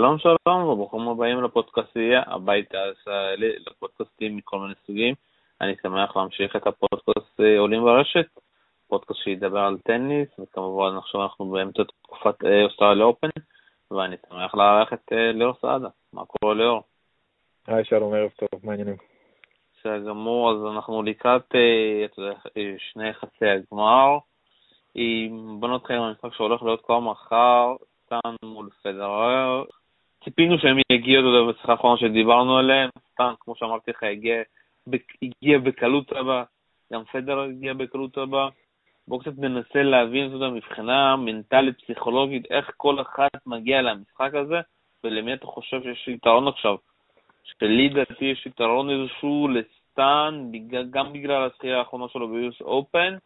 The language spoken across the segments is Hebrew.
שלום שלום וברוכים הבאים לפודקאסטייה, הבית הישראלי לפודקאסטים מכל מיני סוגים. אני שמח להמשיך את הפודקאסט אה, עולים ברשת, פודקאסט שידבר על טניס, וכמובן עכשיו אנחנו באמצע תקופת אה, אוסטרליה אופן, ואני שמח לארח את אה, ליאור סעדה. מה קורה ליאור? היי שלום, ערב טוב, מה העניינים? בסדר גמור, אז אנחנו לקראת שני יחסי הגמר. בוא נתחיל עם המשחק שהולך להיות כבר מחר, סטן מול פדרר. ציפינו שהם יגיעו, בשיחה האחרונה שדיברנו עליהם, סטן, כמו שאמרתי לך, הגיע, הגיע בקלות רבה, גם פדרר הגיע בקלות רבה. בואו קצת ננסה להבין, יודע, מבחינה מנטלית, פסיכולוגית, איך כל אחד מגיע למשחק הזה, ולמי אתה חושב שיש יתרון עכשיו. שלי דעתי יש יתרון איזשהו לסטן, גם בגלל הזכייה האחרונה שלו ביוס אופן,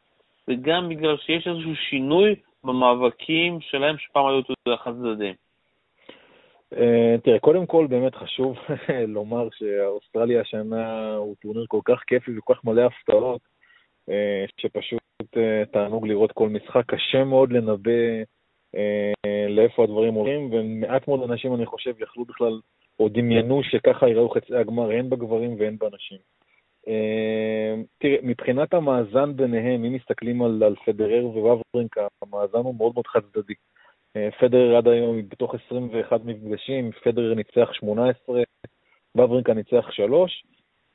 וגם בגלל שיש איזשהו שינוי במאבקים שלהם שפעם היו חד צדדים. אה, תראה, קודם כל באמת חשוב לומר שאוסטרליה השנה הוא טורניר כל כך כיפי וכל כך מלא הפתעות, אה, שפשוט אה, תענוג לראות כל משחק. קשה מאוד לנבא לאיפה הדברים הולכים, ומעט מאוד אנשים, אני חושב, יכלו בכלל, או דמיינו שככה יראו חצי הגמר הן בגברים והן בנשים. תראה, מבחינת המאזן ביניהם, אם מסתכלים על, על פדרר וווברינקה, המאזן הוא מאוד מאוד חד צדדי. אה, פדרר עד היום בתוך 21 מפגשים, פדרר ניצח 18, וברינקה ניצח 3,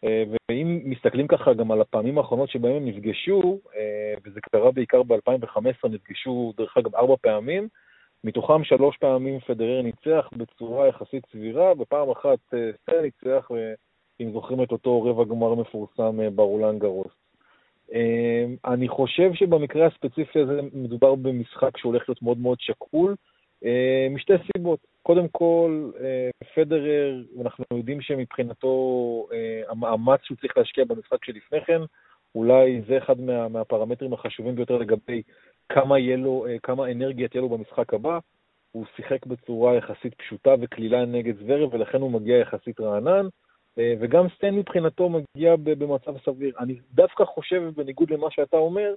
אה, ואם מסתכלים ככה גם על הפעמים האחרונות שבהם הם נפגשו, אה, וזה קרה בעיקר ב-2015, נפגשו דרך אגב ארבע פעמים, מתוכם שלוש פעמים פדרר ניצח בצורה יחסית סבירה, ופעם אחת סטל ניצח, אם זוכרים את אותו רבע גמר מפורסם ברולנד גרוס. אה, אני חושב שבמקרה הספציפי הזה מדובר במשחק שהולך להיות מאוד מאוד שקול, אה, משתי סיבות. קודם כל, פדרר, אנחנו יודעים שמבחינתו המאמץ שהוא צריך להשקיע במשחק שלפני כן, אולי זה אחד מה, מהפרמטרים החשובים ביותר לגבי כמה, לו, כמה אנרגיה תהיה לו במשחק הבא. הוא שיחק בצורה יחסית פשוטה וקלילה נגד זוורב, ולכן הוא מגיע יחסית רענן. אה, וגם סטן מבחינתו מגיע במצב סביר. אני דווקא חושב, בניגוד למה שאתה אומר,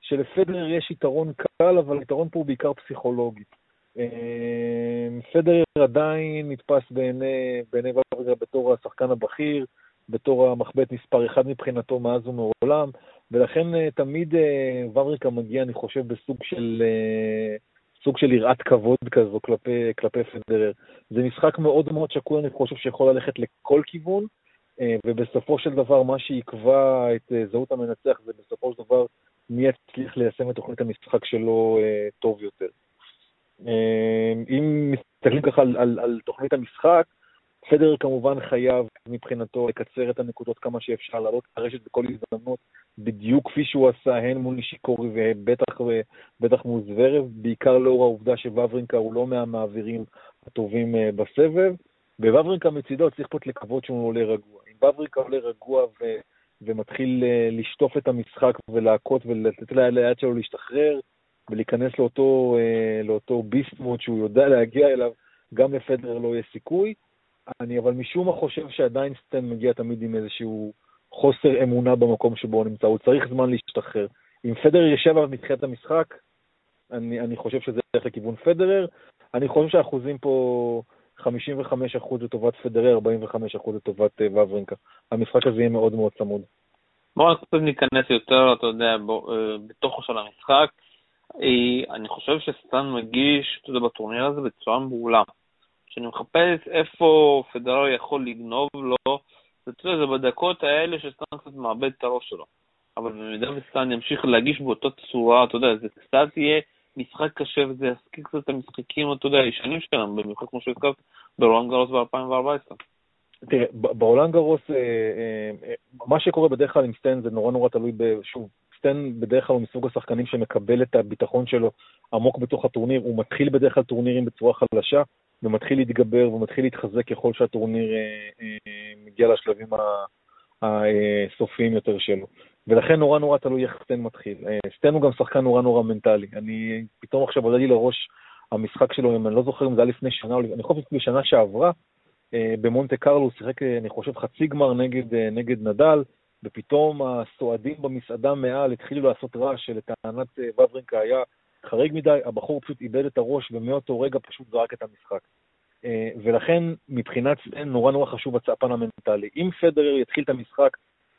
שלפדרר יש יתרון קל, אבל היתרון פה הוא בעיקר פסיכולוגי. אה, פדרר עדיין נתפס בעיני, בעיני וברגר בתור השחקן הבכיר, בתור המחבט מספר אחד מבחינתו מאז ומעולם, ולכן אה, תמיד ובריקה מגיע, אני חושב, בסוג של סוג של יראת כבוד כזו כלפי, כלפי פדרר. זה משחק מאוד מאוד שקול, אני חושב שיכול ללכת לכל כיוון, אה, ובסופו של דבר מה שיקבע את אה, זהות המנצח זה בסופו של דבר מי יצליח ליישם את תוכנית המשחק שלו אה, טוב יותר. אם מסתכלים ככה על, על, על תוכנית המשחק, פדרר כמובן חייב מבחינתו לקצר את הנקודות כמה שאפשר, לעלות את הרשת בכל הזדמנות, בדיוק כפי שהוא עשה, הן מול נישיקורי ובטח מול זוורב, בעיקר לאור העובדה שוורינקה הוא לא מהמעבירים הטובים אה, בסבב, ווורינקה מצידו צריך פה לקוות שהוא עולה רגוע. אם וורינקה עולה רגוע ו... ומתחיל אה, לשטוף את המשחק ולהכות ולתת ליד שלו להשתחרר ולהיכנס לאותו, אה, לאותו ביסט מוד שהוא יודע להגיע אליו, גם לפדר לא יהיה סיכוי. אני אבל משום מה חושב שעדיין סטן מגיע תמיד עם איזשהו חוסר אמונה במקום שבו הוא נמצא, הוא צריך זמן להשתחרר. אם פדרר יושב עליו מתחילת המשחק, אני, אני חושב שזה ילך לכיוון פדרר. אני חושב שהאחוזים פה 55% לטובת פדרר, 45% לטובת uh, וברינקה. המשחק הזה יהיה מאוד מאוד צמוד. בואו קצת ניכנס יותר, אתה יודע, בוא, uh, בתוכו של המשחק. Uh, אני חושב שסטן מגיש, אתה יודע, בטורניר הזה בצורה מעולה. כשאני מחפש איפה פדרר יכול לגנוב לו, אתה יודע, זה בדקות האלה שסטן קצת מאבד את הראש שלו. אבל במידה וסטן ימשיך להגיש באותה צורה, אתה יודע, זה קצת יהיה משחק קשה וזה יזכיר קצת את המשחקים, אתה יודע, הישנים שלנו, במיוחד כמו שהזכרת ברולנד גרוס ב-2014. תראה, ברולנד גרוס, אה, אה, אה, מה שקורה בדרך כלל עם סטן זה נורא נורא תלוי, שוב, סטן בדרך כלל הוא מסוג השחקנים שמקבל את הביטחון שלו עמוק בתוך הטורניר, הוא מתחיל בדרך כלל טורנירים בצורה חלשה, ומתחיל להתגבר ומתחיל להתחזק ככל שהטורניר אה, אה, מגיע לשלבים הסופיים יותר שלו. ולכן נורא נורא תלוי איך סטן מתחיל. אה, סטן הוא גם שחקן נורא נורא מנטלי. אני פתאום עכשיו עולה לי לראש המשחק שלו, אם אני לא זוכר אם זה היה לפני שנה, אני חושב בשנה שעברה, במונטה קרלו הוא שיחק, אני חושב, חצי גמר נגד, נגד נדל, ופתאום הסועדים במסעדה מעל התחילו לעשות רעש שלטענת וברינקה היה חריג מדי, הבחור פשוט איבד את הראש ומאותו רגע פשוט זרק את המשחק. ולכן מבחינת סטן נורא נורא חשוב הפן המנטלי. אם פדרר יתחיל את המשחק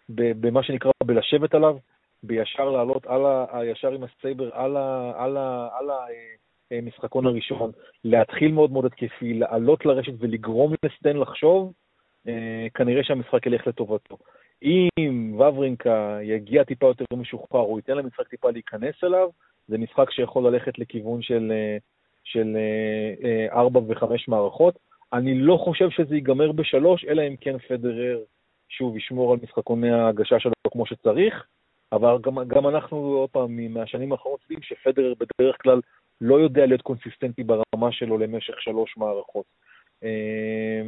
במה שנקרא בלשבת עליו, בישר לעלות על ה, ישר עם ה SABR על, על, על המשחקון הראשון, להתחיל מאוד מאוד התקפי, לעלות לרשת ולגרום לסטן לחשוב, אה, כנראה שהמשחק ילך לטובתו. אם וברינקה יגיע טיפה יותר משוחרר, הוא ייתן למשחק טיפה להיכנס אליו, זה משחק שיכול ללכת לכיוון של, אה, של אה, ארבע וחמש מערכות. אני לא חושב שזה ייגמר בשלוש, אלא אם כן פדרר שוב ישמור על משחקוני ההגשה שלו כמו שצריך. אבל גם, גם אנחנו, עוד פעם, מהשנים האחרונות יודעים שפדרר בדרך כלל לא יודע להיות קונסיסטנטי ברמה שלו למשך שלוש מערכות. אה,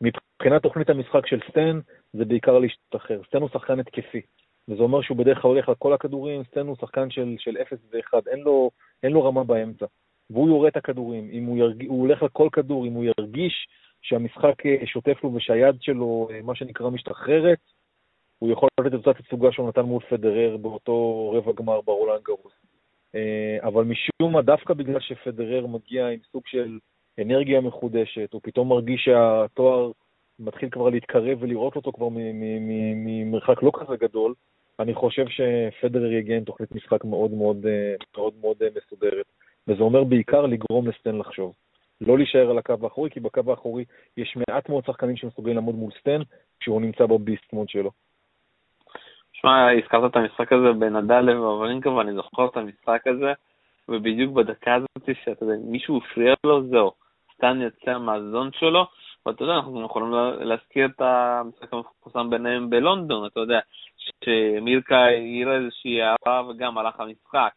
מבחינת תוכנית המשחק של סטן, זה בעיקר להשתחרר. סטן הוא שחקן התקפי, וזה אומר שהוא בדרך כלל הולך על כל הכדורים, סטן הוא שחקן של, של 0 ו-1, אין לו, אין לו רמה באמצע. והוא יורה את הכדורים, אם הוא, ירג... הוא הולך על כל כדור, אם הוא ירגיש שהמשחק אה, שוטף לו ושהיד שלו, אה, מה שנקרא, משתחררת, הוא יכול לתת את אותה תצוגה שהוא נתן מול פדרר באותו רבע גמר ברולנד גרוס. אה, אבל משום מה, דווקא בגלל שפדרר מגיע עם סוג של אנרגיה מחודשת, הוא פתאום מרגיש שהתואר מתחיל כבר להתקרב ולראות אותו כבר ממרחק לא כזה גדול, אני חושב שפדרר יגיע עם תוכנית משחק מאוד מאוד, אה, מאוד, מאוד אה, מסודרת. וזה אומר בעיקר לגרום לסטן לחשוב. לא להישאר על הקו האחורי, כי בקו האחורי יש מעט מאוד שחקנים שמסוגלים לעמוד מול סטן כשהוא נמצא בביסט מוד שלו. שמע, הזכרת את המשחק הזה בנדל ובברינקה, ואני זוכר את המשחק הזה, ובדיוק בדקה הזאת, שאתה יודע, מישהו הפריע לו, זהו, סטן יצא מה zone שלו, ואתה יודע, אנחנו יכולים להזכיר את המשחק המפורסם ביניהם בלונדון, אתה יודע, שמירקה העיר איזושהי הערה וגם הלך המשחק.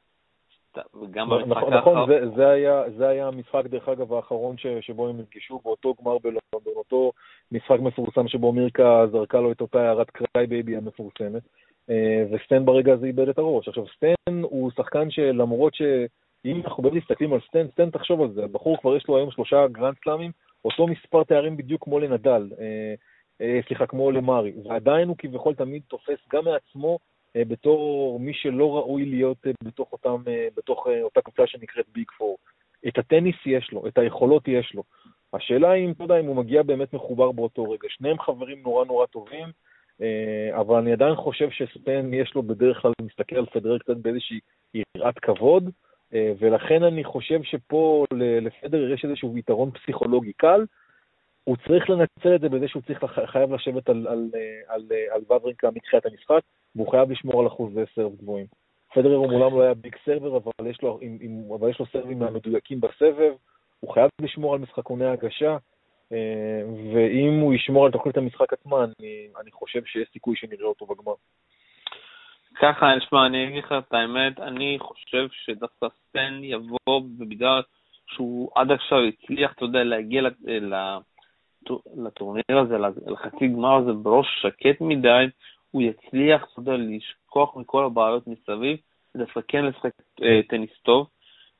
וגם נכון, במשחק נכון, האחרון... נכון, זה, זה, היה, זה היה המשחק, דרך אגב, האחרון ש, שבו הם נפגשו, באותו גמר בלונדון, אותו משחק מפורסם שבו מירקה זרקה לו את אותה הערת cry baby המפורסמת. אה, וסטן ברגע הזה איבד את הראש. עכשיו, סטן הוא שחקן שלמרות שאם אנחנו באמת מסתכלים על סטן, סטן תחשוב על זה, הבחור כבר יש לו היום שלושה גרנד סלאמים, אותו מספר תארים בדיוק כמו לנדל, אה, אה, סליחה, כמו למארי, ועדיין הוא כביכול תמיד תופס גם מעצמו בתור מי שלא ראוי להיות בתוך, אותם, בתוך אותה קבוצה שנקראת ביג פור. את הטניס יש לו, את היכולות יש לו. השאלה היא, אתה יודע, אם הוא מגיע באמת מחובר באותו רגע. שניהם חברים נורא נורא טובים, אה, אבל אני עדיין חושב שספן יש לו בדרך כלל, מסתכל על פדרר קצת באיזושהי יראת כבוד, אה, ולכן אני חושב שפה לפדרר יש איזשהו יתרון פסיכולוגי קל. הוא צריך לנצל את זה בזה שהוא צריך, חייב לשבת על, על, אה, על, על וברינקה מתחילת המשחק, והוא חייב לשמור על אחוזי סרב גבוהים. פדרר הוא מעולם לא היה ביג סרבר, אבל יש לו, עם, עם, אבל יש לו סרבים מהמדויקים בסבב, הוא חייב לשמור על משחקוני הגשה, אה, ואם הוא ישמור על תוכנית המשחק עצמה, אני, אני חושב שיש סיכוי שנראה אותו בגמר. ככה, נשמע, אני אגיד לך את האמת, אני חושב שדווקא סטן יבוא, ובגלל שהוא עד עכשיו הצליח, אתה יודע, להגיע לטורניר הזה, לחצי גמר הזה בראש שקט מדי, הוא יצליח, אתה יודע, לשכוח מכל הבעיות מסביב, דווקא כן לשחק אה, טניס טוב,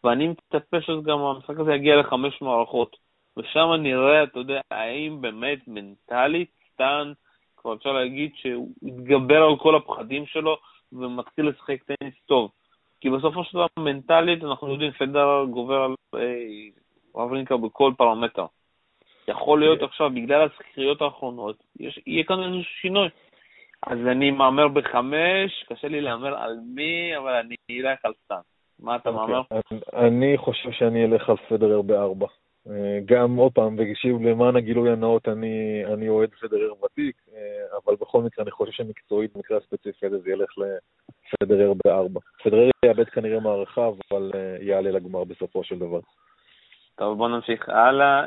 ואני מצפה שגם המשחק הזה יגיע לחמש מערכות. ושם נראה, אתה יודע, האם באמת מנטלית סטן, כבר אפשר להגיד שהוא התגבר על כל הפחדים שלו ומתחיל לשחק טניס טוב. כי בסופו של דבר מנטלית, אנחנו יודעים, פדר גובר על רבלינקה בכל פרמטר. יכול להיות עכשיו, בגלל הזכירויות האחרונות, יש, יהיה כאן איזשהו שינוי. אז אני מהמר בחמש, קשה לי להמר על מי, אבל אני אלך על סטן. מה אתה okay. אוקיי, מהמר? אני חושב שאני אלך על פדרר בארבע. אה, גם עוד פעם, ושוב, למען הגילוי הנאות, אני, אני אוהד פדרר ותיק, אה, אבל בכל מקרה אני חושב שמקצועית, במקרה הספציפי הזה, זה ילך לפדרר בארבע. פדרר יאבד כנראה מערכה, אבל אה, יעלה לגמר בסופו של דבר. טוב, בוא נמשיך הלאה,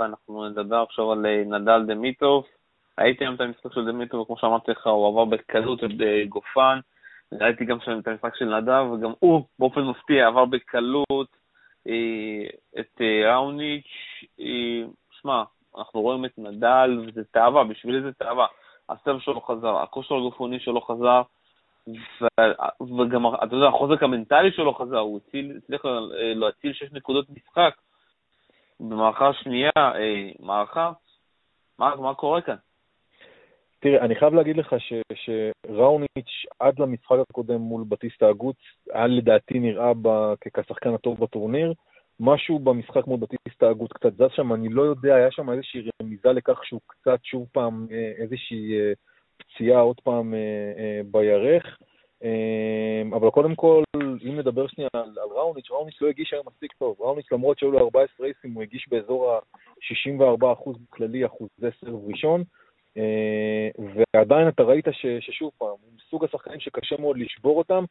ואנחנו נדבר עכשיו על נדל דמיטוב. ראיתי היום את המשחק של דמיטוב, וכמו שאמרתי לך, הוא עבר בקלות את גופן. ראיתי גם את המשחק של נדל, וגם הוא, באופן מפתיע, עבר בקלות. אה, את אה, ראוניץ', אה, שמע, אנחנו רואים את נדל, וזה תאווה, בשבילי זה תאווה. הסרב שלו חזר, הכושר הגופני שלו חזר, וגם, אתה יודע, החוזק המנטלי שלו חזר, הוא הצליח להציל שש נקודות משחק במערכה השנייה, מערכה, מה, מה קורה כאן? תראה, אני חייב להגיד לך ש, שראוניץ' עד למשחק הקודם מול בטיסטה הגוץ, היה לדעתי נראה ב, כשחקן הטוב בטורניר, משהו במשחק מול בטיסטה הגות קצת זז שם, אני לא יודע, היה שם איזושהי רמיזה לכך שהוא קצת שוב פעם אה, איזושהי אה, פציעה עוד פעם אה, בירך. אבל קודם כל, אם נדבר שנייה על, על ראוניץ', ראוניץ' לא הגיש היום מספיק טוב. ראוניץ', למרות שהיו לו 14 רייסים, הוא הגיש באזור ה-64% כללי, אחוזי סרב ראשון. ועדיין אתה ראית ש, ששוב פעם, הוא מסוג השחקנים שקשה מאוד לשבור אותם,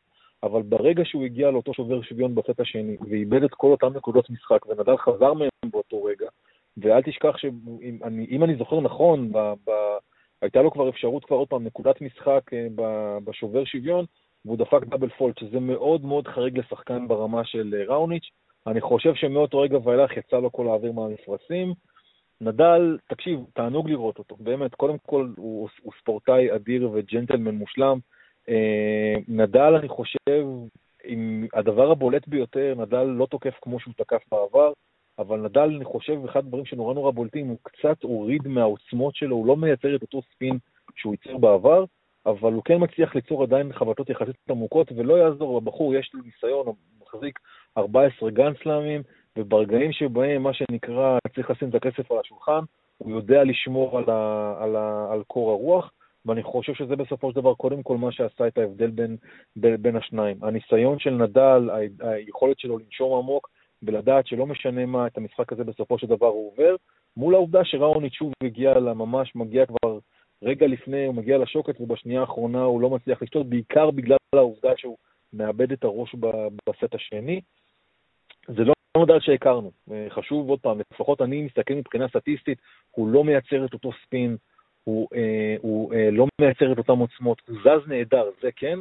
אבל ברגע שהוא הגיע לאותו שובר שוויון בסט השני ואיבד את כל אותן נקודות משחק, ונדל חזר מהם באותו רגע, ואל תשכח שאם אני, אני זוכר נכון, ב, ב, הייתה לו כבר אפשרות כבר עוד פעם נקודת משחק אה, ב, בשובר שוויון, והוא דפק דאבל פולט, שזה מאוד מאוד חריג לשחקן ברמה של אה, ראוניץ'. אני חושב שמאותו רגע ואילך יצא לו כל האוויר מהמפרשים. נדל, תקשיב, תענוג לראות אותו, באמת, קודם כל הוא, הוא ספורטאי אדיר וג'נטלמן מושלם. אה, נדל, אני חושב, עם הדבר הבולט ביותר, נדל לא תוקף כמו שהוא תקף בעבר, אבל נדל, אני חושב, אחד הדברים שנורא נורא בולטים, הוא קצת הוריד מהעוצמות שלו, הוא לא מייצר את אותו ספין שהוא ייצר בעבר, אבל הוא כן מצליח ליצור עדיין חבטות יחסית עמוקות, ולא יעזור, לבחור יש לו ניסיון, הוא מחזיק 14 גן וברגעים שבהם, מה שנקרא, צריך לשים את הכסף על השולחן, הוא יודע לשמור על, ה, על, ה, על קור הרוח, ואני חושב שזה בסופו של דבר קודם כל מה שעשה את ההבדל בין, בין, בין השניים. הניסיון של נדל, היכולת שלו לנשום עמוק ולדעת שלא משנה מה, את המשחק הזה בסופו של דבר הוא עובר, מול העובדה שראוניץ' שוב הגיע ממש, מגיע כבר רגע לפני, הוא מגיע לשוקת ובשנייה האחרונה הוא לא מצליח לשתות, בעיקר בגלל העובדה שהוא מאבד את הראש בסט השני. זה לא נדל שהכרנו. חשוב עוד פעם, לפחות אני מסתכל מבחינה סטטיסטית, הוא לא מייצר את אותו ספין, הוא, אה, הוא אה, לא מייצר את אותן עוצמות, הוא זז נהדר, זה כן,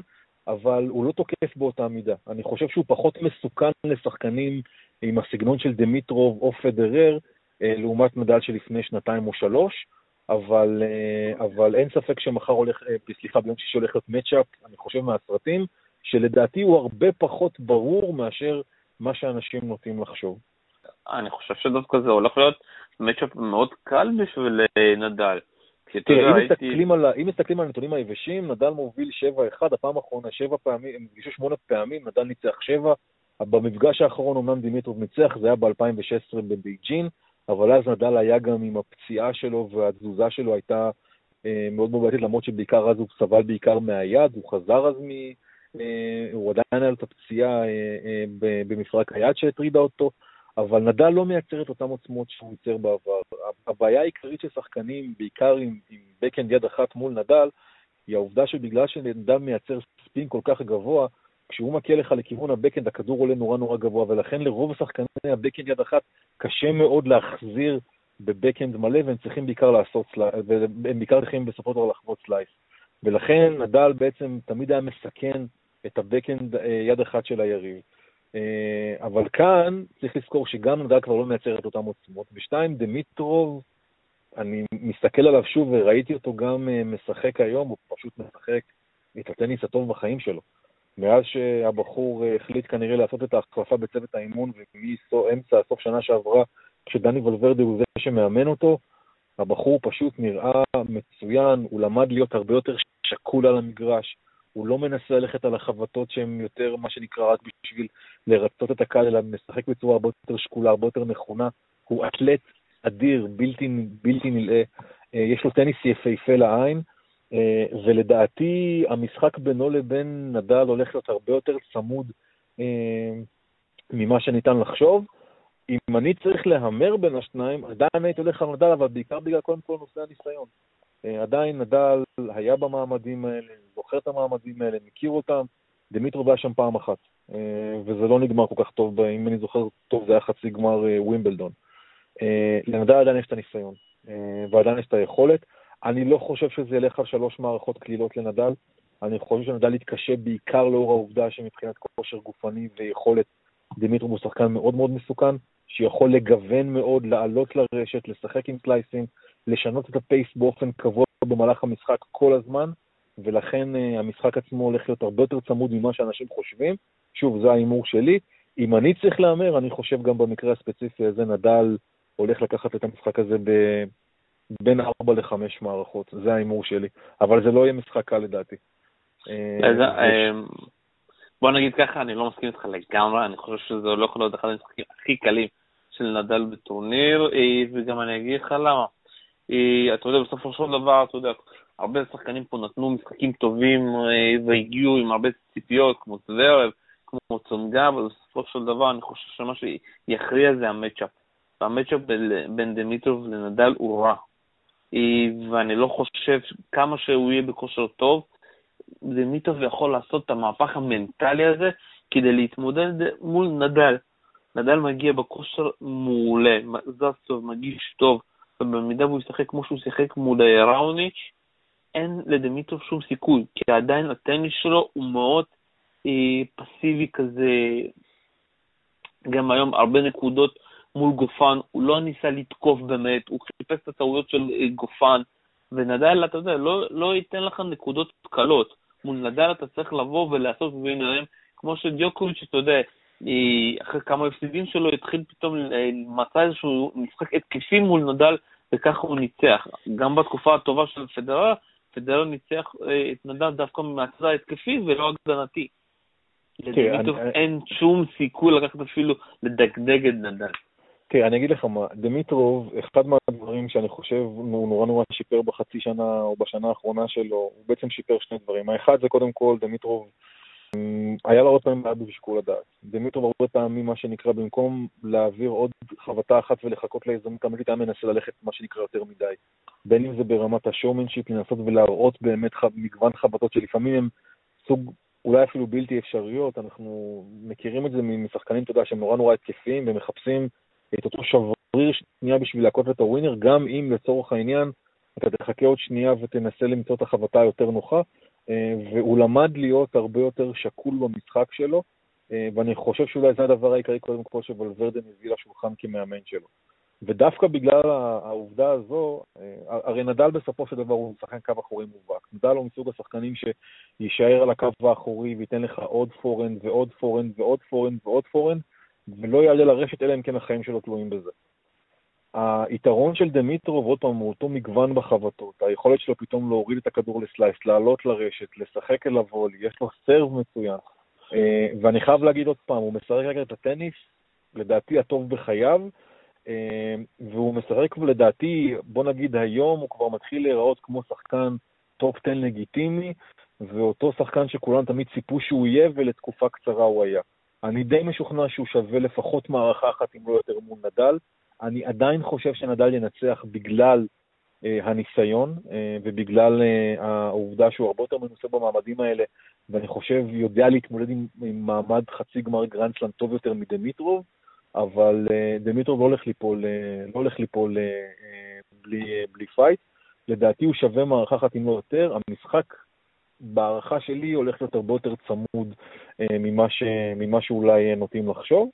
אבל הוא לא תוקף באותה מידה. אני חושב שהוא פחות מסוכן לשחקנים עם הסגנון של דמיטרוב או פדרר, אה, לעומת מדל שלפני שנתיים או שלוש, אבל, אה, אבל אין ספק שמחר הולך, אה, סליחה, ביום שישי הולך להיות מצ'אפ, אני חושב מהסרטים, שלדעתי הוא הרבה פחות ברור מאשר מה שאנשים נוטים לחשוב. אני חושב שדווקא זה הולך להיות מצ'אפ מאוד קל בשביל אה, נדל. תראה, אם מסתכלים על, אם מסתכלים על הנתונים היבשים, נדל מוביל 7-1, הפעם האחרונה 7 פעמים, הם נפגשו 8 פעמים, נדל ניצח 7. במפגש האחרון אומנם דימיטרוב ניצח, זה היה ב-2016 בבייג'ין, אבל אז נדל היה גם עם הפציעה שלו והתזוזה שלו הייתה אה, מאוד מאוד בעייתית, למרות שבעיקר אז הוא סבל בעיקר מהיד, הוא חזר אז מ... אה, הוא עדיין היה לו את הפציעה אה, אה, במפרק היד שהטרידה אותו. אבל נדל לא מייצר את אותן עוצמות שהוא ייצר בעבר. הבעיה העיקרית של שחקנים, בעיקר עם, עם backhand יד אחת מול נדל, היא העובדה שבגלל שנדל מייצר spin כל כך גבוה, כשהוא מכה לך לכיוון ה backhand, הכדור עולה נורא נורא גבוה, ולכן לרוב השחקני ה backhand יד אחת קשה מאוד להחזיר ב backhand מלא, והם צריכים בעיקר לעשות slice, והם בעיקר צריכים בסופו של דבר לחבוט slice. ולכן נדל בעצם תמיד היה מסכן את ה backhand אה, יד אחת של היריב. אה, אבל כאן צריך לזכור שגם נדל כבר לא מייצר את אותן עוצמות. ושתיים, דמיטרוב, אני מסתכל עליו שוב וראיתי אותו גם אה, משחק היום, הוא פשוט משחק את הטניס הטוב בחיים שלו. מאז שהבחור החליט כנראה לעשות את ההחלפה בצוות האימון, ומאמצע סוף שנה שעברה, כשדני ולוורדה הוא זה שמאמן אותו, הבחור פשוט נראה מצוין, הוא למד להיות הרבה יותר שקול על המגרש, הוא לא מנסה ללכת על החבטות שהן יותר, מה שנקרא, רק בשביל לרצות את הקהל, אלא משחק בצורה הרבה יותר שקולה, הרבה יותר נכונה. הוא אתלט אדיר, בלתי, בלתי נלאה, אה, יש לו טניס יפהפה לעין, אה, ולדעתי המשחק בינו לבין נדל הולך להיות הרבה יותר צמוד אה, ממה שניתן לחשוב. אם אני צריך להמר בין השניים, עדיין הייתי הולך על נדל, אבל בעיקר בגלל קודם כל נושא הניסיון. עדיין נדל היה במעמדים האלה, זוכר את המעמדים האלה, מכיר אותם, דמיטרוב היה שם פעם אחת, אה, וזה לא נגמר כל כך טוב, אם אני זוכר טוב זה היה חצי גמר אה, ווימבלדון. אה, לנדל עדיין יש את הניסיון, ועדיין יש את היכולת. אני לא חושב שזה ילך על שלוש מערכות קלילות לנדל, אני חושב שנדל יתקשה בעיקר לאור העובדה שמבחינת כושר גופני ויכולת, דמיטרוב הוא שחקן מאוד מאוד מסוכן, שיכול לגוון מאוד, לעלות לרשת, לשחק עם סלייסים, לשנות את הפייס באופן קבוע במהלך המשחק כל הזמן, ולכן uh, המשחק עצמו הולך להיות הרבה יותר צמוד ממה שאנשים חושבים. שוב, זה ההימור שלי. אם אני צריך להמר, אני חושב גם במקרה הספציפי הזה נדל הולך לקחת את המשחק הזה ב... בין 4 ל-5 מערכות, זה ההימור שלי. אבל זה לא יהיה משחק קל לדעתי. אה, אה, בוא נגיד ככה, אני לא מסכים איתך לגמרי, אני חושב שזה לא יכול להיות אחד המשחקים הכי קלים של נדל בטורניר, אה, וגם אני אגיד לך למה. אה, אתה יודע, בסופו של דבר, אתה יודע, הרבה שחקנים פה נתנו משחקים טובים אה, והגיעו עם הרבה ציפיות, כמו זוורב, כמו צונגה, אבל בסופו של דבר אני חושב שמה שיכריע זה המצ'אפ. והמצ'אפ בין דמיטרוב לנדל הוא רע. ואני לא חושב, כמה שהוא יהיה בכושר טוב, דמיטרוב יכול לעשות את המהפך המנטלי הזה כדי להתמודד מול נדל. נדל מגיע בכושר מעולה, זז טוב, מגיש טוב, ובמידה והוא ישחק כמו שהוא שיחק מול ראוניץ', אין לדמיטרוב שום סיכוי, כי עדיין הטניס שלו הוא מאוד אה, פסיבי כזה, גם היום הרבה נקודות מול גופן, הוא לא ניסה לתקוף באמת, הוא חיפש את הטעויות של אה, גופן, ונדל, אתה יודע, לא, לא ייתן לך נקודות קלות. מול נדל אתה צריך לבוא ולעשות ביניהם, כמו שדיוקוביץ', אתה יודע, אחרי כמה הפסידים שלו, התחיל פתאום, אה, מצא איזשהו משחק התקפי מול נדל, וככה הוא ניצח. גם בתקופה הטובה של פדרר, פדרר ניצח אה, את נדל דווקא מהצד ההתקפי ולא הגנתי. לדמיטוב אין שום סיכוי לקחת אפילו לדגדג את נדל. תראה, אני אגיד לך מה, דמיטרוב, אחד מהדברים שאני חושב הוא נורא נורא שיפר בחצי שנה או בשנה האחרונה שלו, הוא בעצם שיפר שני דברים. האחד זה קודם כל, דמיטרוב, היה לו הרבה פעמים בעיה בשיקול הדעת. דמיטרוב הרבה פעמים, מה שנקרא, במקום להעביר עוד חבטה אחת ולחכות להזדמנות אמיתית, היה מנסה ללכת מה שנקרא יותר מדי. בין אם זה ברמת השואומנשיפ, לנסות ולהראות באמת מגוון חבטות שלפעמים הם סוג אולי אפילו בלתי אפשריות, אנחנו מכירים את זה משחקנים, אתה יודע, שהם נורא נורא התקפיים ומחפשים את אותו שבריר שנייה בשביל לתקוף את ה winner, גם אם לצורך העניין אתה תחכה עוד שנייה ותנסה למצוא את החבטה היותר נוחה, והוא למד להיות הרבה יותר שקול במשחק שלו, אה, ואני חושב שאולי זה הדבר העיקרי קודם כל שוולוורדו הביא לשולחן כמאמן שלו. ודווקא בגלל העובדה הזו, אה, הרי נדל בסופו של דבר הוא שחקן קו אחורי מובהק. נדל הוא מסוג השחקנים שיישאר על הקו האחורי וייתן לך עוד forehand ועוד forehand ועוד forehand ועוד forehand, ולא יעלה לרשת אלא אם כן החיים שלו תלויים בזה. היתרון של דמיטרוב, עוד פעם, הוא אותו מגוון בחבטות, היכולת שלו פתאום להוריד את הכדור ל slice, לעלות לרשת, לשחק על ה volley, יש לו serve מצוין. אה, ואני חייב להגיד עוד פעם, הוא משחק רגע את הטניס, לדעתי הטוב בחייו, אה, והוא משחק לדעתי, בוא נגיד היום, הוא כבר מתחיל להיראות כמו שחקן top 10 לגיטימי, ואותו שחקן שכולם תמיד ציפו שהוא יהיה, ולתקופה קצרה הוא היה. אני די משוכנע שהוא שווה לפחות מערכה אחת, אם לא יותר, מול נדל. אני עדיין חושב שנדל ינצח בגלל אה, הניסיון אה, ובגלל אה, העובדה שהוא הרבה יותר מנוסה במעמדים האלה, ואני חושב יודע להתמודד עם, עם מעמד חצי גמר גרנדסלאם טוב יותר מדמיטרוב, אבל אה, דמיטרוב לא הולך ליפול, אה, לא הולך ליפול אה, אה, בלי, אה, בלי fight. לדעתי הוא שווה מערכה אחת אם לא יותר. המשחק בהערכה שלי הולך להיות הרבה יותר צמוד אה, ממה, ש, ממה שאולי נוטים לחשוב.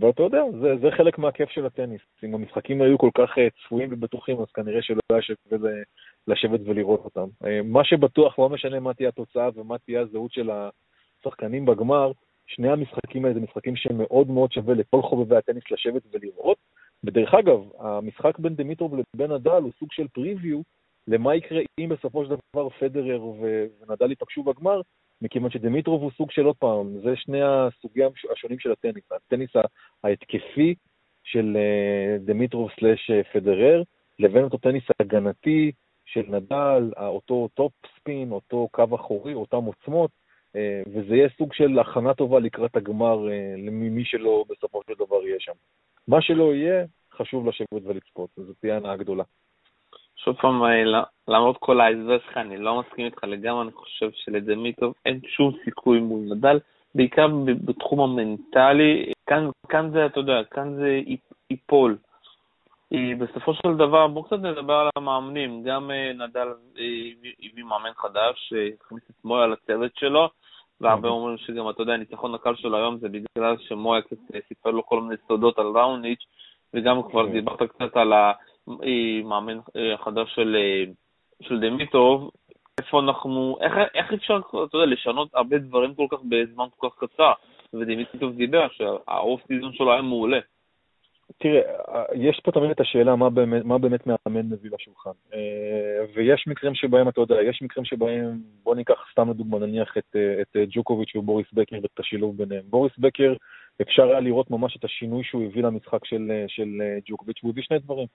אבל אתה יודע, זה, זה חלק מהכיף של הטניס. אם המשחקים היו כל כך אה, צפויים ובטוחים, אז כנראה שלא היה שווה לשבת ולראות אותם. אה, מה שבטוח, לא משנה מה תהיה התוצאה ומה תהיה הזהות של השחקנים בגמר, שני המשחקים האלה זה משחקים שמאוד מאוד שווה לכל חובבי הטניס לשבת ולראות. ודרך אגב, המשחק בין דמיטרוב לבין נדל הוא סוג של פריוויו למה יקרה אם בסופו של דבר פדרר ונדל ייפגשו בגמר, מכיוון שדמיטרוב הוא סוג של עוד פעם, זה שני הסוגים השונים של הטניס. הטניס ההתקפי של אה, דמיטרוב slash אה, פדרר, לבין אותו טניס הגנתי של נדל, אותו topspin, אותו קו אחורי, אותם עוצמות, אה, וזה יהיה סוג של הכנה טובה לקראת הגמר למי שלא בסופו של דבר יהיה שם. מה שלא יהיה, חשוב לשבת ולצפות, זו תהיה הנאה גדולה. שוב פעם, אה, למרות כל ההסבר שלך, אני לא מסכים איתך לגמרי, אני חושב שלדמיטוב אין שום סיכוי מול נדל, בעיקר בתחום המנטלי, כאן, כאן זה, אתה יודע, כאן זה ייפול. אה, בסופו של דבר, בואו קצת נדבר על המאמנים. גם אה, נדל הביא מאמן חדש, שהכניס את מויה לצוות שלו, והרבה אוקיי. אומרים שגם, אתה יודע, הניצחון הקל שלו היום זה בגלל שמויה קצת סיפר לו כל מיני סודות על ראוניץ', וגם כבר אוקיי. דיברת קצת על ה... מאמן החדש של, אה, של דמיטוב, איפה אנחנו, איך, איך אפשר, אתה יודע, לשנות הרבה דברים כל כך בזמן כל כך קצר? ודמיטוב דיבר שהאוף סיזון שלו היה מעולה. תראה, יש פה תמיד את השאלה מה באמת, מה באמת מאמן מביא לשולחן. אה, ויש מקרים שבהם, אתה יודע, יש מקרים שבהם, בוא ניקח סתם לדוגמה, נניח את, את ג'וקוביץ' ובוריס בקר ואת השילוב ביניהם. בוריס בקר, אפשר היה לראות ממש את השינוי שהוא הביא למשחק של, של ג'וקוביץ', והוא הביא שני דברים.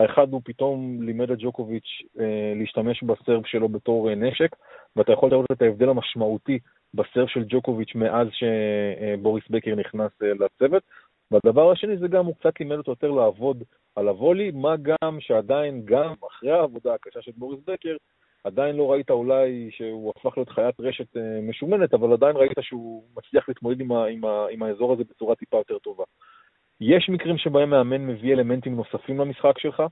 האחד הוא פתאום לימד את ג'וקוביץ' אה, להשתמש בסרב שלו בתור אה, נשק, ואתה יכול לראות את ההבדל המשמעותי בסרב של ג'וקוביץ' מאז שבוריס בקר נכנס אה, לצוות. והדבר השני זה גם, הוא קצת לימד אותו יותר לעבוד על הוולי, מה גם שעדיין, גם אחרי העבודה הקשה של בוריס בקר, עדיין לא ראית אולי שהוא הפך להיות חיית רשת משומנת, אבל עדיין ראית שהוא מצליח להתמודד עם, ה, עם, ה, עם האזור הזה בצורה טיפה יותר טובה. יש מקרים שבהם מאמן מביא אלמנטים נוספים למשחק שלך,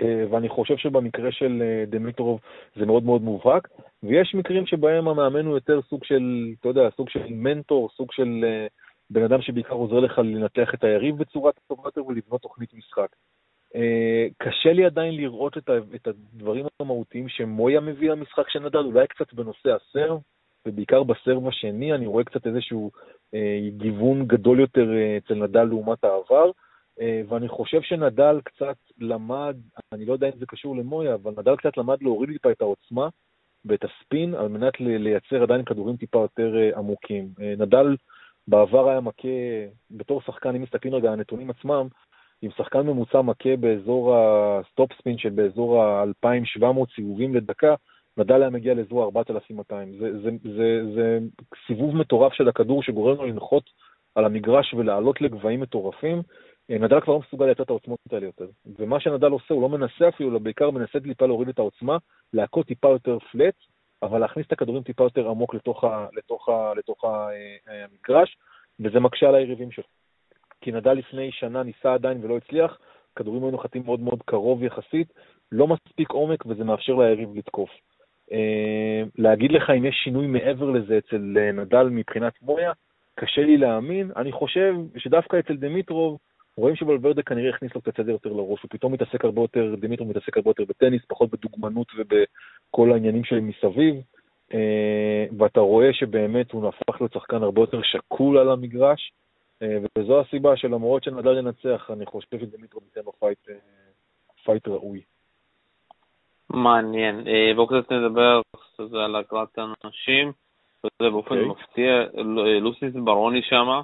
אה, ואני חושב שבמקרה של אה, דמיטרוב זה מאוד מאוד מובהק, ויש מקרים שבהם המאמן הוא יותר סוג של, אתה יודע, סוג של מנטור, סוג של אה, בן אדם שבעיקר עוזר לך לנתח את היריב בצורה טובה יותר ולבנות תוכנית משחק. קשה לי עדיין לראות את הדברים המהותיים שמויה מביא למשחק של נדל, אולי קצת בנושא הסרב, ובעיקר בסרב השני אני רואה קצת איזשהו גיוון גדול יותר אה, אצל נדל לעומת העבר, אה, ואני חושב שנדל קצת למד, אני לא יודע אם זה קשור למויה, אבל נדל קצת למד להוריד טיפה את העוצמה ואת הספין על מנת לייצר עדיין כדורים טיפה יותר עמוקים. נדל בעבר היה מכה, בתור שחקן, אם מסתכלים רגע על הנתונים עצמם, עם שחקן ממוצע מכה באזור ה topspin של באזור ה-2700 סיבובים לדקה, היה מגיע לאזור 4,200. זה, זה, זה, זה סיבוב מטורף של הכדור שגורם לו לנחות על המגרש ולעלות לגבהים מטורפים. אה, נדל כבר לא מסוגל לייצר את העוצמות האלה יותר. ומה שנדל עושה, הוא לא מנסה אפילו, אלא בעיקר מנסה טיפה להוריד את העוצמה, להכות טיפה יותר flat, אבל להכניס את הכדורים טיפה יותר עמוק לתוך, ה, לתוך, ה, לתוך ה, אה, המגרש, וזה מקשה על היריבים שלו. כי נדל לפני שנה ניסה עדיין ולא הצליח, כדורים היו נוחתים מאוד מאוד קרוב יחסית, לא מספיק עומק, וזה מאפשר ליריב לתקוף. אה, להגיד לך אם יש שינוי מעבר לזה אצל אה, נדל מבחינת מויה, קשה לי להאמין. אני חושב שדווקא אצל דמיטרוב, רואים שוולברדה כנראה הכניס לו קצת סדר יותר לראש, הוא פתאום מתעסק הרבה יותר, דמיטרוב מתעסק הרבה יותר בטניס, פחות בדוגמנות ובכל העניינים שלהם מסביב, אה, ואתה רואה שבאמת הוא הפך להיות שחקן הרבה יותר שקול על המגרש, וזו הסיבה שלמרות שנדל ינצח, אני חושב שדמיטרוב ייתן לו פייט, פייט ראוי. מעניין. אה, בואו קצת נדבר על הגרלת הנשים. וזה באופן okay. אוקיי. מפתיע, אה, לוסיץ' ברוני שמה,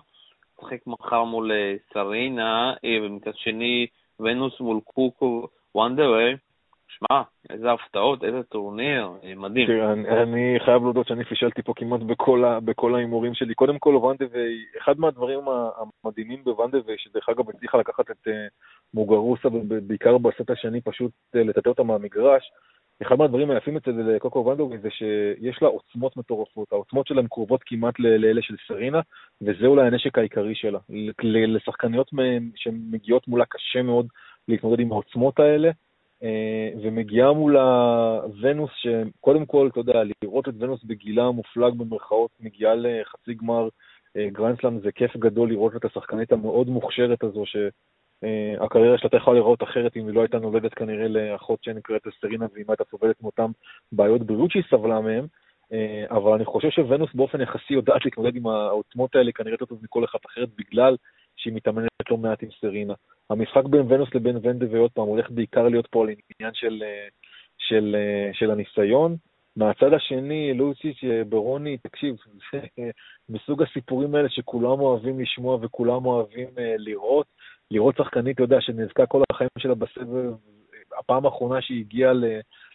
משחק מחר מול אה, סרינה, ומצד שני ונוס מול קוקו ונדוויי. שמע, איזה הפתעות, איזה טורניר, מדהים. תראה, אני, אני חייב להודות שאני פישלתי פה כמעט בכל ההימורים שלי. קודם כל, ונדוויי, אחד מהדברים המדהימים בונדוויי, שדרך אגב הצליחה לקחת את מוגורוסה, בעיקר בסט השני, פשוט לטאטא אותה מהמגרש, אחד מהדברים היפים אצל קוקו ונדוויי זה שיש לה עוצמות מטורפות, העוצמות שלה הן קרובות כמעט לאלה של סרינה, וזה אולי הנשק העיקרי שלה. לשחקניות שמגיעות מולה קשה מאוד להתמודד עם העוצמות האלה, אה, ומגיעה מולה ונוס, שקודם כל, אתה יודע, לראות את ונוס בגילה המופלג במרכאות, מגיעה לחצי גמר אה, גרנדסלאם, זה כיף גדול לראות את השחקנית המאוד מוכשרת הזו, ש... Uh, הקריירה שלה יכולה לראות אחרת אם היא לא הייתה נולדת כנראה לאחות שנקראת אסטרינה ואם הייתה סובלת מאותן בעיות בריאות שהיא סבלה מהן, אבל אני חושב שוונוס באופן יחסי יודעת להתמודד עם העוצמות האלה כנראה יותר טוב מכל אחת אחרת בגלל שהיא מתאמנת לא מעט עם סטרינה. המשחק בין ונוס לבין ונדה ועוד פעם הולך בעיקר להיות פה על עניין של, uh, של, uh, של הניסיון. מהצד השני, לוציץ' ברוני, תקשיב, זה מסוג הסיפורים האלה שכולם אוהבים לשמוע וכולם אוהבים לראות. לראות שחקנית, אתה יודע, שנאבקה כל החיים שלה בסבב, הפעם האחרונה שהיא הגיעה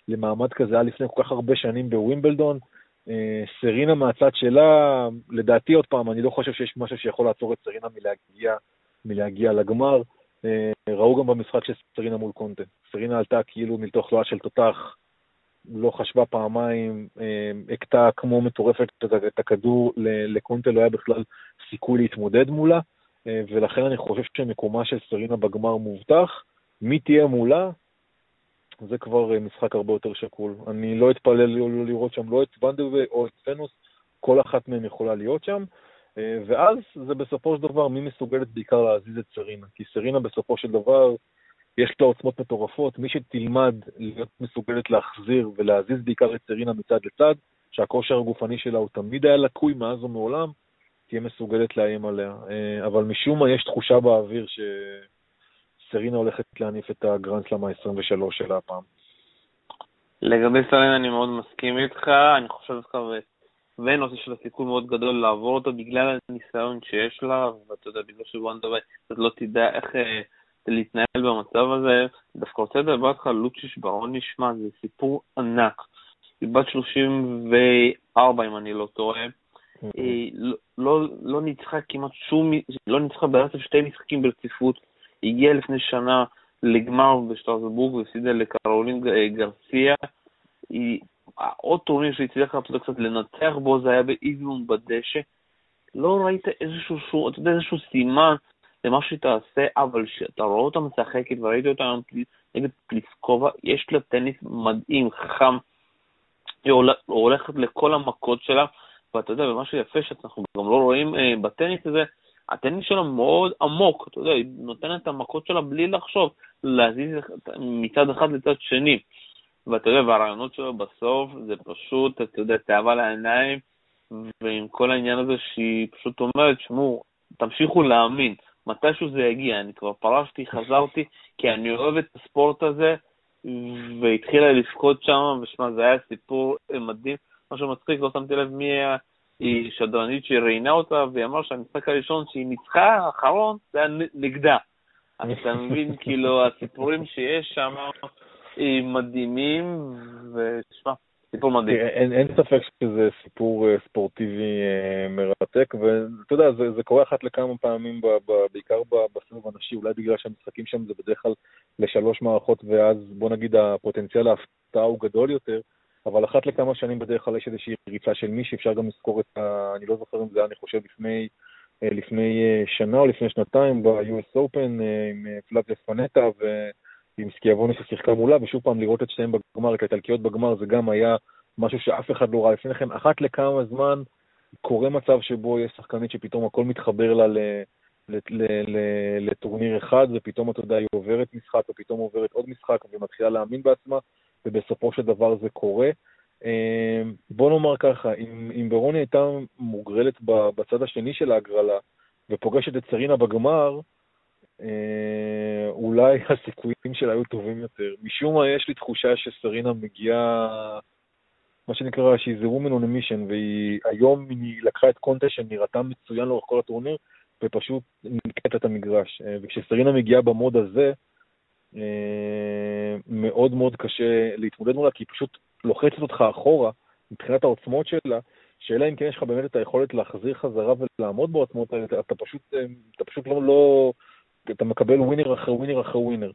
למעמד כזה היה לפני כל כך הרבה שנים בווימבלדון. אה, סרינה מהצד שלה, לדעתי עוד פעם, אני לא חושב שיש משהו שיכול לעצור את סרינה מלהגיע, מלהגיע לגמר. אה, ראו גם במשחק של סרינה מול קונטה. סרינה עלתה כאילו מתוך לואה של תותח, לא חשבה פעמיים, אה, הכתה כמו מטורפת את הכדור, לקונטה לא היה בכלל סיכוי להתמודד מולה. ולכן אני חושב שמקומה של סרינה בגמר מובטח. מי תהיה מולה? זה כבר אה, משחק הרבה יותר שקול. אני לא אתפלל לא לראות שם לא את ונדרווה או את פנוס, כל אחת מהן יכולה להיות שם. אה, ואז זה בסופו של דבר מי מסוגלת בעיקר להזיז את סרינה. כי סרינה בסופו של דבר, יש לה עוצמות מטורפות. מי שתלמד להיות מסוגלת להחזיר ולהזיז בעיקר את סרינה מצד לצד, שהכושר הגופני שלה הוא תמיד היה לקוי מאז ומעולם, תהיה מסוגלת לאיים עליה. אבל משום מה יש תחושה באוויר שסרינה הולכת להניף את הגרנדסלאם ה-23 שלה הפעם. לגבי סרינה אני מאוד מסכים איתך, אני חושב דווקא ונושא של הסיכוי מאוד גדול לעבור אותו בגלל הניסיון שיש לה, ואתה יודע, בגלל שוואנדה וייט לא תדע איך אה, להתנהל במצב הזה. דווקא רוצה לדבר איתך על לוצ'יש ברון נשמע, זה סיפור ענק. היא בת 34 אם אני לא טועה. היא לא, לא, לא ניצחה כמעט שום, לא ניצחה ברצף שתי משחקים ברציפות. הגיעה לפני שנה לגמר בשטרסבורג והפסידה לקרולין גרסיה. היא עוד טורניר שהצליח קצת לנצח בו זה היה באיזון בדשא. לא ראית איזשהו, אתה יודע, איזשהו סימן למה שהיא תעשה, אבל כשאתה רואה אותה משחקת, וראיתי אותה נגד פליסקובה, יש לה טניס מדהים, חכם, היא הולכת לכל המכות שלה, ואתה יודע, ומה שיפה שאנחנו גם לא רואים אה, בטניס הזה, הטניס שלה מאוד עמוק, אתה יודע, היא נותנת את המכות שלה בלי לחשוב, להזיז מצד אחד לצד שני. ואתה יודע, והרעיונות שלו בסוף זה פשוט, אתה יודע, תאווה לעיניים, ועם כל העניין הזה שהיא פשוט אומרת, שמעו, תמשיכו להאמין, מתישהו זה יגיע, אני כבר פרשתי, חזרתי, כי אני אוהב את הספורט הזה, והתחילה לבכות שם, ושמע, זה היה סיפור מדהים. מה שמצחיק, לא שמתי לב מי היא שדרנית שראיינה אותה, והיא אמרה שהמשחק הראשון שהיא ניצחה, האחרון, זה היה נגדה. אז אתה מבין, כאילו, הסיפורים שיש שם, מדהימים, ותשמע, סיפור מדהים. אין, אין ספק שזה סיפור אה, ספורטיבי אה, מרתק, ואתה יודע, זה, זה קורה אחת לכמה פעמים, ב, ב, בעיקר בסבב הנשי, אולי בגלל שהמשחקים שם זה בדרך כלל לשלוש מערכות, ואז בוא נגיד הפוטנציאל ההפתעה הוא גדול יותר, אבל אחת לכמה שנים בדרך כלל יש איזושהי ריצה של מישהי, אפשר גם לזכור את ה... אני לא זוכר אם זה היה, אני חושב, לפני, אה, לפני שנה או לפני שנתיים ב-US Open עם פלאביה פנטה, ו... עם סקיאבוני ששיחקה מולה, ושוב פעם לראות את שתיהם בגמר, את האיטלקיות בגמר, זה גם היה משהו שאף אחד לא ראה לפני כן. אחת לכמה זמן קורה מצב שבו יש שחקנית שפתאום הכל מתחבר לה ל... לטורניר אחד, ופתאום, אתה יודע, היא עוברת משחק, ופתאום עוברת עוד משחק, ומתחילה להאמין בעצמה, ובסופו של דבר זה קורה. אמ, בוא נאמר ככה, אם, אם ברוני הייתה מוגרלת בצד השני של ההגרלה, ופוגשת את סרינה בגמר, אה, אולי הסיכויים שלה היו טובים יותר. משום מה יש לי תחושה שסרינה מגיעה, מה שנקרא, שהיא זה woman on a mission, והיא היום היא לקחה את קונטה שנראתה מצוין לאורך כל הטורניר, ופשוט נקטת את המגרש. אה, וכשסרינה מגיעה במוד הזה, אה, מאוד מאוד קשה להתמודד מולה, כי היא פשוט לוחצת אותך אחורה מבחינת העוצמות שלה, שאלה אם כן יש לך באמת את היכולת להחזיר חזרה ולעמוד בעוצמות האלה, אתה פשוט, אתה פשוט לא, לא, אתה מקבל winner אחרי winner אחרי winner.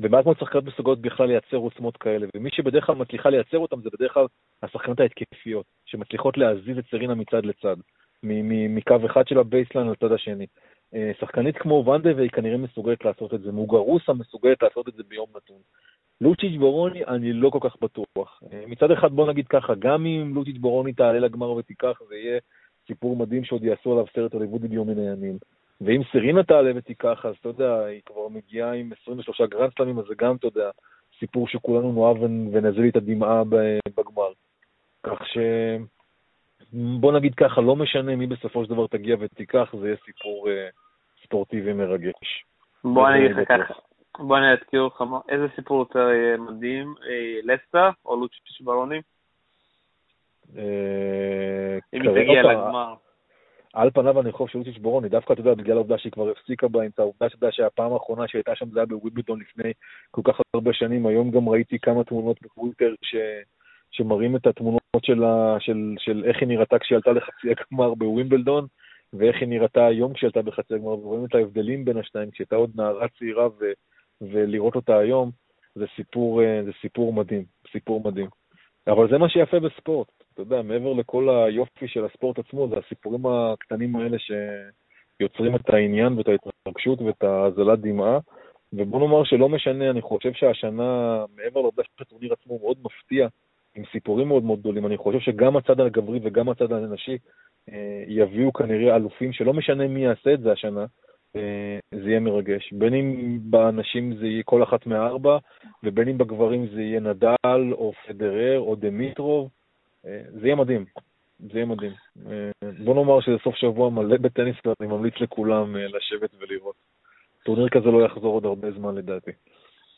ומעט מאוד שחקנות מסוגלות בכלל לייצר עוצמות כאלה, ומי שבדרך כלל מצליחה לייצר אותם זה בדרך כלל השחקנות ההתקפיות, שמצליחות להזיז את סרינה מצד לצד, מקו אחד של ה baseline לצד השני. אה, שחקנית כמו ונדה והיא כנראה מסוגלת לעשות את זה, מוגרוסה מסוגלת לעשות את זה ביום נתון. לוצ'יץ' בורוני, אני לא כל כך בטוח. אה, מצד אחד בוא נגיד ככה, גם אם לוצ'יץ' בורוני תעלה לגמר ותיקח, זה יהיה סיפור מדהים שעוד יעשו עליו סרט הוליוודי ביום מן הימים. ואם סרינה תעלה ותיקח, אז אתה יודע, היא כבר מגיעה עם 23 גרנדסלמים, אז זה גם, אתה יודע, סיפור שכולנו נאהב ונזל את הדמעה בגמר. כך ש... בוא נגיד ככה, לא משנה מי בסופו של דבר תגיע ותיקח, זה יהיה סיפור אה, ספורטיבי מרגש. בוא אני אגיד לך ככה, בוא אני אזכיר לך, איזה סיפור יותר יהיה מדהים, אה, לסטה או לוצ'יץ' ברוני? אה, אם היא תגיע לגמר. על פניו אני חושב שלוציץ' בורוני, דווקא, אתה יודע, בגלל העובדה שהיא כבר הפסיקה באמצע, העובדה שאתה יודע שהפעם האחרונה שהייתה שם זה היה בוויבלדון לפני כל כך הרבה שנים, היום גם ראיתי כמה תמונות בטוויטר ש... שמראים את התמונות של, ה... של... של איך היא נראתה כשהיא עלתה לחצי הגמר בווימבלדון, ואיך היא נראתה היום כשהיא עלתה בחצי הגמר, ורואים את ההבדלים בין השניים, כשהייתה עוד נערה צעירה, ו... ולראות אותה היום, זה סיפור, אה, זה סיפור מדהים, סיפור מדהים. אבל זה מה שיפה בספורט. אתה יודע, מעבר לכל היופי של הספורט עצמו, זה הסיפורים הקטנים האלה שיוצרים את העניין ואת ההתרגשות ואת ההזלת דמעה. ובוא נאמר שלא משנה, אני חושב שהשנה, מעבר לעובדה שהטורניר עצמו מאוד מפתיע, עם סיפורים מאוד מאוד גדולים, אני חושב שגם הצד הגברי וגם הצד הנשי אה, יביאו כנראה אלופים, שלא משנה מי יעשה את זה השנה, אה, זה יהיה מרגש. בין אם באנשים זה יהיה כל אחת מהארבע, ובין אם בגברים זה יהיה נדל, או פדרר, או דמיטרוב, אה, זה יהיה מדהים. זה יהיה מדהים. בוא נאמר שזה סוף שבוע מלא בטניס, ואני ממליץ לכולם לשבת ולראות. טורניר כזה לא יחזור עוד הרבה זמן לדעתי.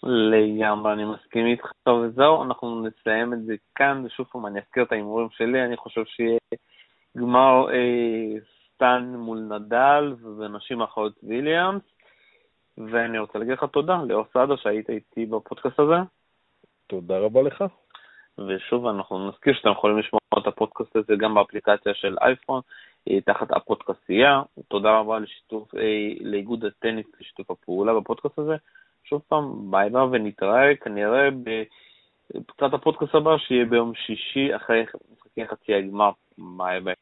לגמרי, אני מסכים איתך, וזהו, אנחנו נסיים את זה כאן, ושוב פעם אני אזכיר את ההימורים שלי, אני חושב שיהיה גמר אה, סטן מול נדל, ונשים אחרות ויליאמס, ואני רוצה להגיד לך תודה, ליאור סעדו שהיית איתי בפודקאסט הזה. תודה רבה לך. ושוב, אנחנו נזכיר שאתם יכולים לשמוע את הפודקאסט הזה גם באפליקציה של אייפון, אה, תחת הפודקאסטייה. תודה רבה לשיתוף, אה, לאיגוד הטניס לשיתוף הפעולה בפודקאסט הזה. שוב פעם, bye bye ונתראה כנראה בקצת הפודקאסט הבא, שיהיה ביום שישי אחרי משחקי חצי הגמר. bye bye.